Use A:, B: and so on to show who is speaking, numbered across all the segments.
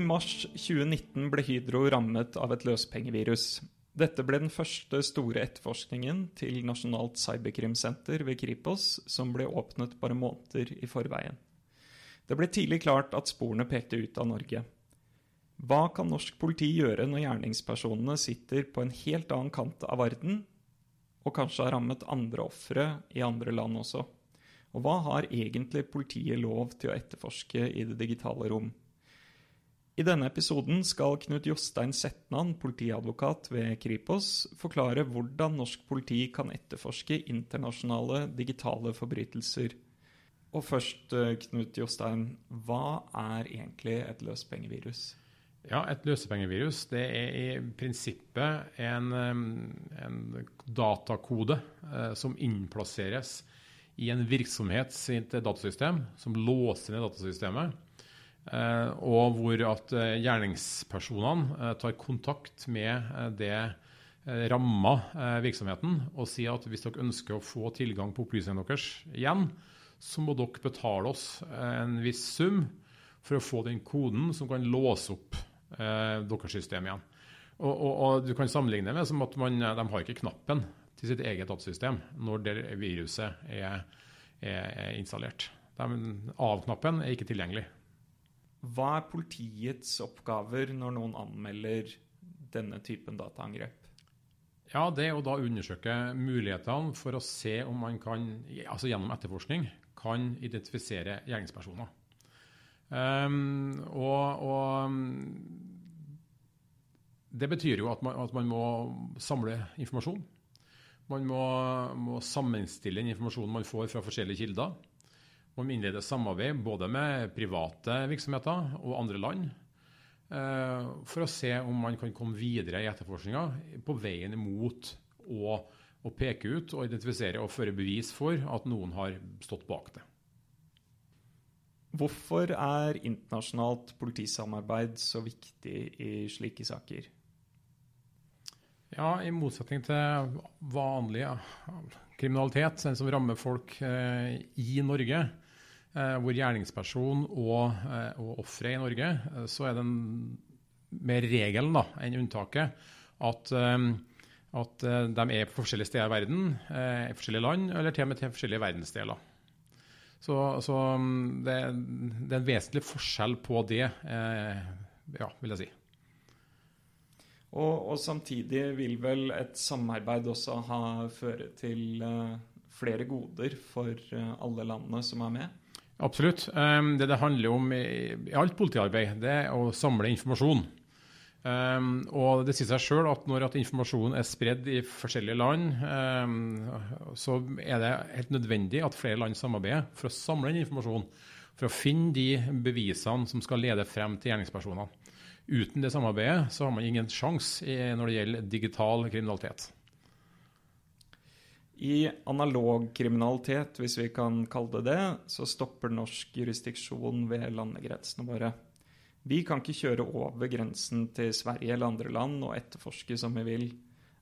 A: I mars 2019 ble Hydro rammet av et løspengevirus. Dette ble den første store etterforskningen til Nasjonalt cyberkrimsenter ved Kripos, som ble åpnet bare måneder i forveien. Det ble tidlig klart at sporene pekte ut av Norge. Hva kan norsk politi gjøre når gjerningspersonene sitter på en helt annen kant av verden, og kanskje har rammet andre ofre i andre land også? Og hva har egentlig politiet lov til å etterforske i det digitale rom? I denne episoden skal Knut Jostein Setnan, politiadvokat ved Kripos, forklare hvordan norsk politi kan etterforske internasjonale digitale forbrytelser. Og først, eh, Knut Jostein, hva er egentlig et løspengevirus?
B: Ja, Et løsepengevirus det er i prinsippet en, en datakode eh, som innplasseres i en virksomhet datasystem, som låser ned datasystemet. Eh, og hvor at eh, gjerningspersonene eh, tar kontakt med det ramma virksomheten og sier at hvis dere ønsker å få tilgang på opplysningene deres igjen, så må dere betale oss en viss sum for å få den koden som kan låse opp deres system igjen. Og, og, og, Du kan sammenligne med som at man, de har ikke knappen til sitt eget datasystem når det viruset er, er, er installert. Av-knappen er ikke tilgjengelig.
A: Hva er politiets oppgaver når noen anmelder denne typen dataangrep?
B: Ja, Det å da undersøke mulighetene for å se om man kan, altså gjennom etterforskning kan identifisere gjerningspersoner. Um, og, og, det betyr jo at man, at man, må samle informasjon. Man må, må sammenstille den informasjonen man får fra forskjellige kilder. Man må innlede samarbeid både med private virksomheter og andre land uh, for å se om man kan komme videre i etterforskninga på veien imot å, å peke ut og identifisere og føre bevis for at noen har stått bak det.
A: Hvorfor er internasjonalt politisamarbeid så viktig i slike saker?
B: Ja, I motsetning til vanlig kriminalitet, den som rammer folk eh, i Norge, eh, hvor gjerningsperson og, eh, og ofre i Norge, eh, så er det mer regelen da, enn unntaket at, eh, at eh, de er på forskjellige steder i verden, i forskjellige land, eller til og med til forskjellige verdensdeler. Så, så mm, det, det, er en vesentlig forskjell på det, eh, ja, vil jeg si.
A: Og, og, samtidig vil vel et samarbeid også ha, føre til flere goder for alle landene som er med?
B: Absolutt. Um, det det handler om i, alt politiarbeid, det er å samle informasjon. Um, og Det sier seg sjøl at når at informasjonen er spredd i forskjellige land, um, så er det helt nødvendig at flere land samarbeider for å samle den informasjonen. For å finne de bevisene som skal lede frem til gjerningspersonene. Uten det samarbeidet så har man ingen sjanse når det gjelder digital kriminalitet.
A: I analog kriminalitet, hvis vi kan kalle det det, så stopper norsk jurisdiksjon ved landegrensene våre. Vi kan ikke kjøre over grensen til Sverige eller andre land og etterforske som vi vil.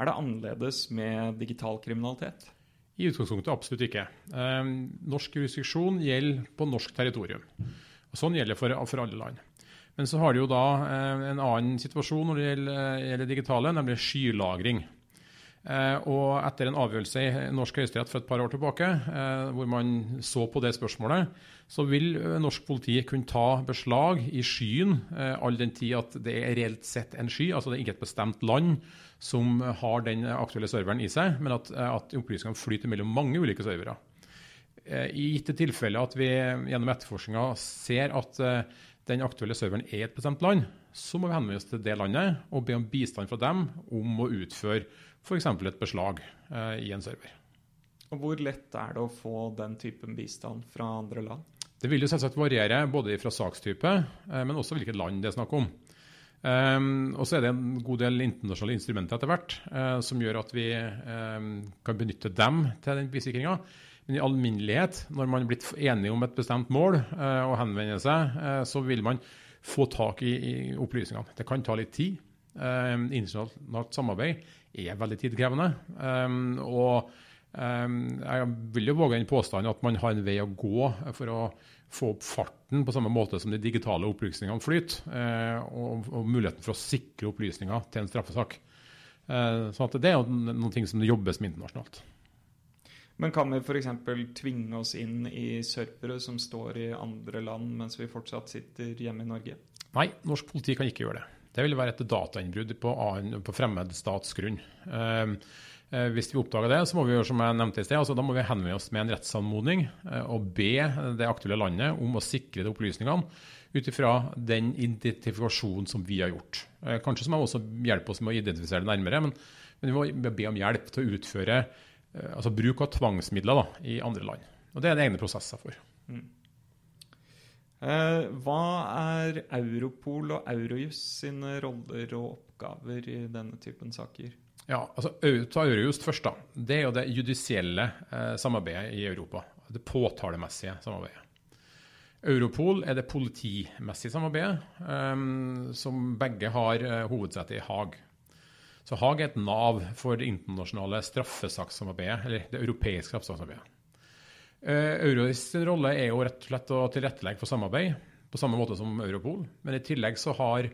A: Er det annerledes med digital kriminalitet?
B: I utgangspunktet absolutt ikke. Eh, norsk jurisdiksjon gjelder på norsk territorium. Og sånn gjelder for, for alle land. Men så har du jo da eh, en annen situasjon når det gjelder, eh, gjelder digitale, nemlig skylagring. Eh, og etter en avgjørelse i norsk høyesterett for et par år tilbake, eh, hvor man så på det spørsmålet, så vil eh, norsk politi kunne ta beslag i skyen, all den tid at det er reelt sett en sky. Altså det er ikke et bestemt land som har den aktuelle serveren i seg, men at, at opplysningene flyter mellom mange ulike servere. I gitte tilfeller at vi gjennom etterforskninga ser at den aktuelle serveren er et bestemt land, så må vi henvende oss til det landet og be om bistand fra dem om å utføre f.eks. et beslag eh, i en server.
A: Og Hvor lett er det å få den typen bistand fra andre land?
B: Det vil jo selvsagt variere både fra sakstype, eh, men også hvilket land det er snakk om. Um, og så er det en god del internasjonale instrumenter etter hvert uh, som gjør at vi um, kan benytte dem til den bevissikringa. Men i alminnelighet, når man er blitt enige om et bestemt mål og henvender seg, så vil man få tak i, i opplysningene. Det kan ta litt tid. internasjonalt samarbeid er veldig tidkrevende. Um, og Jeg vil jo våge den påstanden at man har en vei å gå for å få opp farten på samme måte som de digitale opplysningene flyter, og, og muligheten for å sikre opplysninger til en straffesak. Så det er jo noen ting som det jobbes med internasjonalt.
A: Men kan vi f.eks. tvinge oss inn i servere som står i andre land, mens vi fortsatt sitter hjemme i Norge?
B: Nei, norsk politi kan ikke gjøre det. Det vil være et datainnbrudd på, på fremmed statsgrunn. Eh, eh, hvis vi oppdager det, så må vi gjøre som jeg nevnte i sted, altså da må vi henvende oss med en rettsanmodning eh, og be det aktuelle landet om å sikre de opplysningene ut ifra den identifikasjonen som vi har gjort. Kanskje så må vi også hjelpe oss med å identifisere det nærmere, men, men vi må be om hjelp til å utføre altså bruk av tvangsmidler da, i andre land. Og Det er det egne prosesser for. Mm.
A: Eh, hva er Europol og Eurojus sine roller og oppgaver i denne typen saker?
B: Ja, altså Ta Eurojust først. da. Det er jo det judisielle eh, samarbeidet i Europa. Det påtalemessige samarbeidet. Europol er det politimessige samarbeidet, eh, som begge har eh, hovedsete i Haag. Så Haag er et nav for det internasjonale straffesakssamarbeidet, eller det europeiske straffesakssamarbeidet. Uh, sin rolle er jo rett og slett å tilrettelegge for samarbeid, på samme måte som Europol. Men i tillegg så har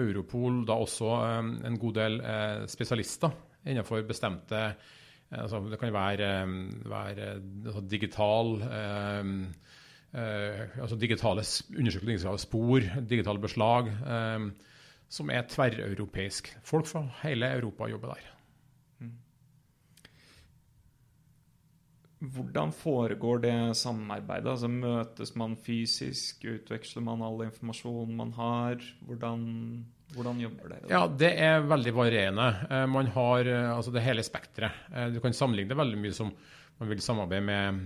B: Europol da også um, en god del uh, spesialister innenfor bestemte altså Det kan være, være altså digital altså digitale undersøkelser, av spor, digitale beslag. Som er tverreuropeisk. Folk fra hele Europa jobber der.
A: Hvordan foregår det samarbeidet? Altså Møtes man fysisk? Utveksler man all informasjon man har? Hvordan, hvordan jobber dere?
B: Ja, Det er veldig varierende. Eh, man har eh, altså det hele spekteret. Eh, du kan sammenligne veldig mye som man vil samarbeide med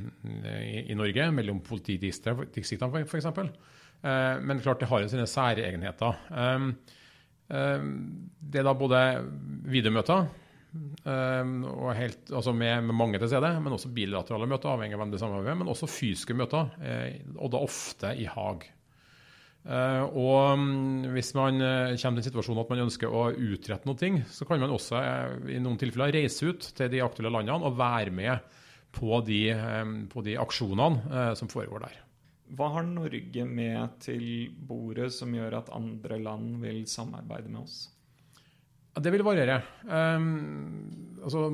B: i, i Norge, mellom politidistriktene f.eks. Men klart det har jo sine særegenheter. Det er da både videomøter og helt, altså med, med, mange til stede, men også bilaterale møter, avhengig av hvem det samarbeider med, men også fysiske møter, eh, og da ofte i Haag. Uh, og um, hvis man uh, kommer til en situasjon at man ønsker å utrette noe, så kan man også i noen tilfeller reise ut til de aktuelle landene og være med på de, um, på de aksjonene som foregår der.
A: Hva har Norge med til bordet som gjør at andre land vil samarbeide med oss?
B: Det vil variere. Um, altså,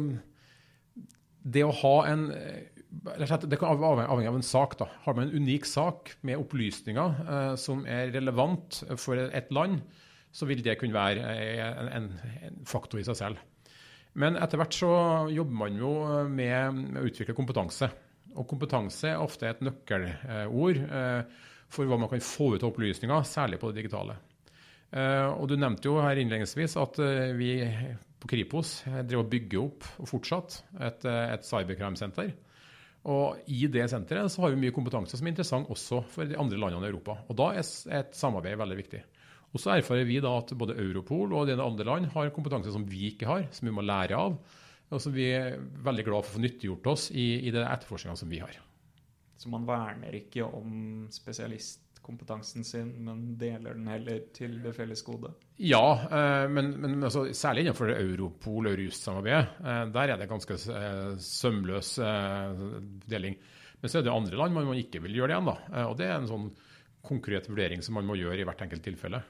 B: det å ha en Det kan avhenge av en sak. da. Har man en unik sak med opplysninger uh, som er relevant for et land, så vil det kunne være en, en, en faktor i seg selv. Men etter hvert så jobber man jo med, med å utvikle kompetanse. Og kompetanse er ofte et nøkkelord eh, for hva man kan få ut av opplysninger, særlig på det digitale. Eh, og Du nevnte jo her innledningsvis at eh, vi på Kripos drev og bygger opp og fortsatt et, et cybercrime-senter. Og I det senteret så har vi mye kompetanse som er interessant også for de andre landene i Europa. Og Da er et samarbeid veldig viktig. Og Så erfarer vi da at både Europol og de andre land har kompetanse som vi ikke har, som vi må lære av. Og som vi er veldig glad for å få nyttiggjort oss i, i den etterforskninga som vi har.
A: Så man verner ikke om spesialistkompetansen sin, men deler den heller til det felles gode?
B: Ja, eh, men, men altså, særlig innenfor Europol- og Eurojust-samarbeidet. Eh, der er det ganske eh, sømløs deling. Men så er det andre land man ikke vil gjøre det igjen. Og det er en sånn konkret vurdering som man må gjøre i hvert enkelt tilfelle.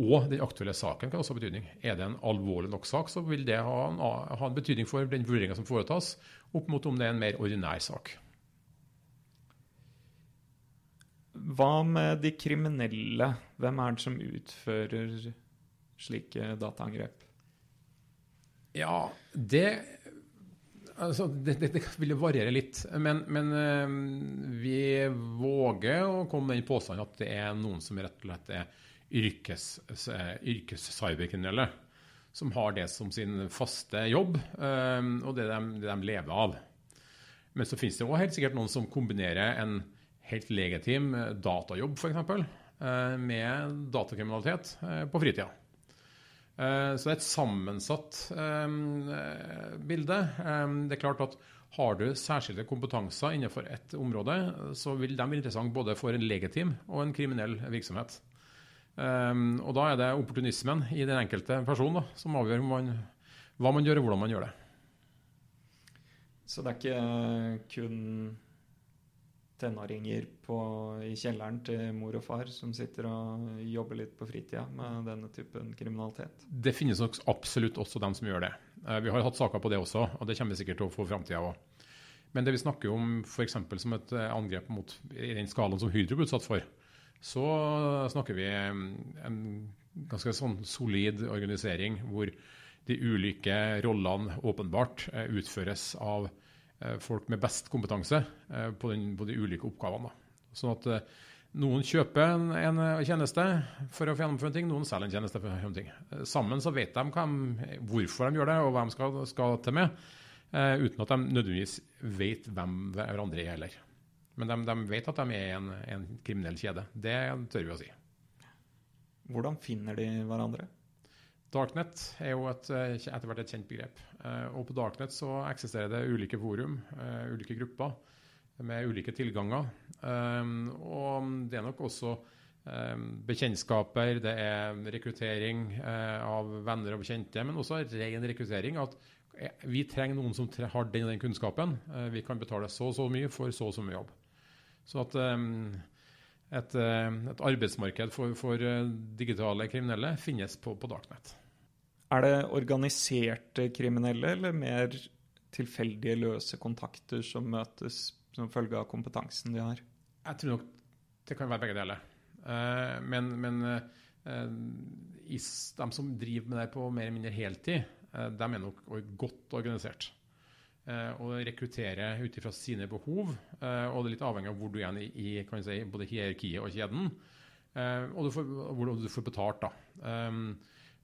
B: Og den aktuelle saken kan også ha betydning. Er det en alvorlig nok sak, så vil det ha en, ha en betydning for den vurderinga som foretas, opp mot om det er en mer ordinær sak.
A: Hva med de kriminelle? Hvem er det som utfører slike dataangrep?
B: Ja, det Altså, det, det, det, vil variere litt. Men, men øh, vi våger å komme med den påstanden at det er noen som rett og slett er yrkes, eh, yrkescyberkriminelle som har det som sin faste jobb, eh, og det de, det de lever av. Men så finnes det også helt sikkert noen som kombinerer en helt legitim eh, datajobb f.eks. med datakriminalitet på fritida. Så det er et sammensatt bilde. Det er klart at har du særskilte kompetanser innenfor et område, så vil de være interessante både for en legitim og en kriminell virksomhet. Og da er det opportunismen i den enkelte person da, som avgjør man, hva man gjør og hvordan man gjør det.
A: Så det er ikke kun tenåringer på, i kjelleren til mor og far som sitter og jobber litt på fritida med denne typen kriminalitet?
B: Det finnes nok absolutt også dem som gjør det. Eh, vi har hatt saker på det også, og det kommer vi sikkert til å få i framtida òg. Men det vi snakker om f.eks. som et eh, angrep mot i den skalaen som Hydro ble utsatt for, så snakker vi en ganske sånn solid organisering hvor de ulike rollene åpenbart eh, utføres av Eh, folk med best kompetanse eh, på, den, på de ulike oppgavene. Sånn at eh, noen kjøper en, en, tjeneste for å få gjennomføre en ting, noen selger en tjeneste for å gjennomføre en ting. Sammen så vet de de, hvorfor de gjør det, og hva de skal, skal til med, uten at de nødvendigvis vet hvem hverandre er heller. Men de, de, vet at de er en, en kriminell kjede. Det tør vi å si.
A: Hvordan finner de hverandre?
B: Darknet er jo et, eh, etter hvert et kjent begrep. Eh, og på Darknet så eksisterer det ulike forum, eh, ulike grupper med ulike tilganger. Og det er nok også bekjentskaper, det er rekruttering av venner og bekjente, men også ren rekruttering. At vi trenger noen som har den og den kunnskapen. Vi kan betale så og så mye for så og så mye jobb. Så at et, et arbeidsmarked for, for, digitale kriminelle finnes på, på Darknet.
A: Er det organiserte kriminelle eller mer tilfeldige, løse kontakter som møtes som følge av kompetansen de har?
B: Jeg tror nok det kan være begge deler. Uh, men, men de som driver med det på mer eller mindre heltid, de er nok godt organisert. Og rekruttere ut ifra sine behov. og det er litt avhengig av hvor du er i, si, både hierarkiet og kjeden. og du får, hvor du får betalt. da.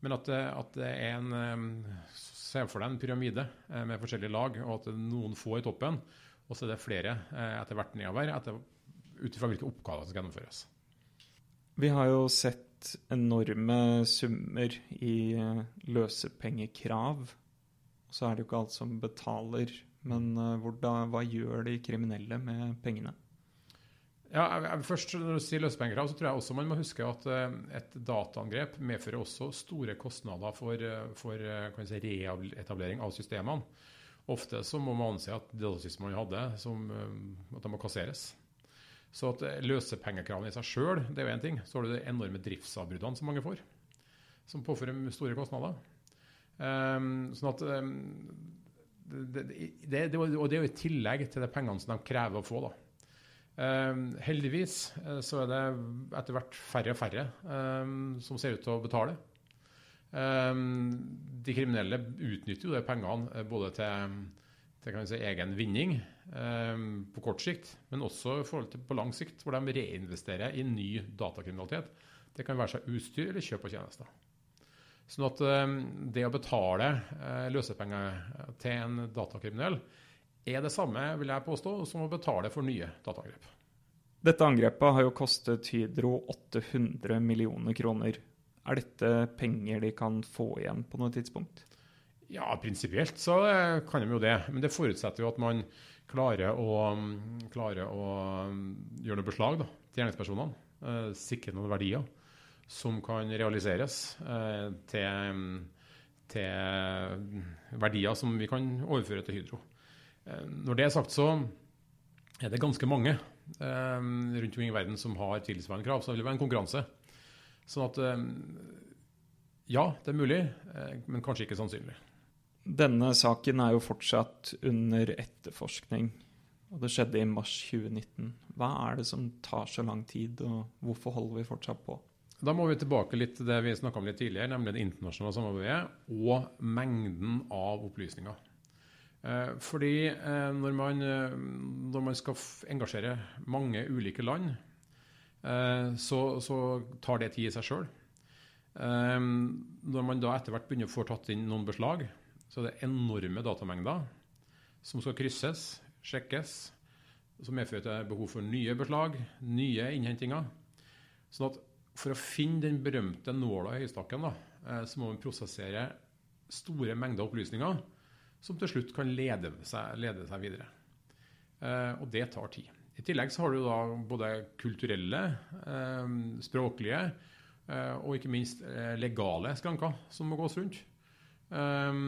B: Men at, at det er en Se for deg en pyramide eh, med forskjellige lag, og at noen får i toppen, og så er det flere eh, etter hvert nedover, ut ifra hvilke oppgaver som skal gjennomføres.
A: Vi har jo sett enorme summer i eh, løsepengekrav. Så er det jo ikke alt som betaler. Men hvordan, hva gjør de kriminelle med pengene?
B: Ja, jeg, først Når du sier løsepengekrav, så tror jeg også man må huske at uh, et dataangrep medfører også store kostnader for, uh, for si, reetablering av systemene. Ofte så må man anse at datasystemene man hadde, som, at de må kasseres. Så at løsepengekravene i seg sjøl, det er jo én ting. Så har du de enorme driftsavbruddene som mange får, som påfører store kostnader. Um, sånn at um, det, det, det, Og det er jo i tillegg til de pengene som de krever å få. da. Uh, heldigvis uh, så er det etter hvert færre og færre uh, som ser ut til å betale. de kriminelle utnytter jo de pengene eh, både til, til si, egen vinning på kort sikt, men også i forhold til på lang sikt, hvor de reinvesterer i ny datakriminalitet. Det kan være seg utstyr eller kjøp av tjenester. Sånn at det å betale løsepenger til en datakriminell er det samme vil jeg påstå, som å betale for nye dataangrep.
A: Dette angrepet har jo kostet Hydro 800 millioner kroner. Er dette penger de kan få igjen på noe tidspunkt?
B: Ja, prinsipielt så kan de jo det. Men det forutsetter jo at man klarer å, klarer å gjøre noe beslag da, til gjerningspersonene. Eh, sikre noen verdier som kan realiseres eh, til, til verdier som vi kan overføre til Hydro. Eh, når det er sagt, så er det ganske mange eh, rundt omkring i verden som har tilsvarende krav. Så det vil være en konkurranse. Sånn at eh, ja, det er mulig, men kanskje ikke sannsynlig.
A: Denne saken er jo fortsatt under etterforskning. Og det skjedde i mars 2019. Hva er det som tar så lang tid, og hvorfor holder vi fortsatt på?
B: Da må vi tilbake litt til det vi snakka om litt tidligere, nemlig det internasjonale samarbeidet og mengden av opplysninger. Eh, fordi eh, når man, eh, når man skal engasjere mange ulike land, så, så tar det tid i seg sjøl. Når man da etter hvert begynner å få tatt inn noen beslag, så er det enorme datamengder som skal krysses, sjekkes, som medfører behov for nye beslag, nye innhentinger. Sånn at for å finne den berømte nåla i høystakken, da, så må man prosessere store mengder opplysninger som til slutt kan lede seg, lede seg videre. Eh, og det tar tid. I tillegg så har du da både kulturelle, eh, språklige eh, og ikke minst eh, legale skranker som må gås rundt eh,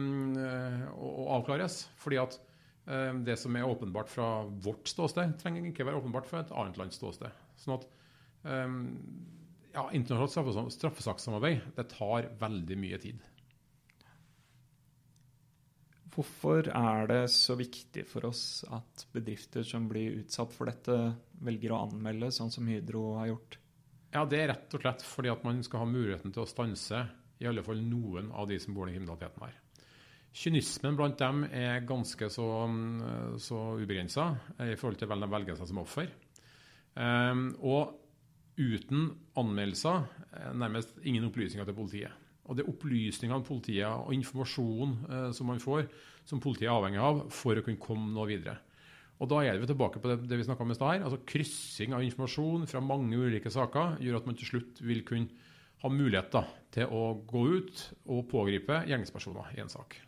B: og, avklares. Fordi at eh, det som er åpenbart fra vårt ståsted, trenger ikke være åpenbart fra et annet lands ståsted. Sånn at eh, ja, internasjonalt straffesakssamarbeid det tar veldig mye tid.
A: Hvorfor er det så viktig for oss at bedrifter som blir utsatt for dette, velger å anmelde, sånn som Hydro har gjort?
B: Ja, Det er rett og slett fordi at man skal ha muligheten til å stanse i alle fall noen av de som bor i kriminaliteten her. Kynismen blant dem er ganske så, så ubegrensa i forhold til hvem de velger seg som offer. Um, og uten anmeldelser nærmest ingen opplysninger til politiet. Og det er opplysningene politiet og informasjonen eh, som man får, som politiet er avhengig av for å kunne komme noe videre. Og Da er vi tilbake på det, det vi snakka om i stad. altså Kryssing av informasjon fra mange ulike saker gjør at man til slutt vil kunne ha mulighet da, til å gå ut og pågripe gjengspersoner i en sak.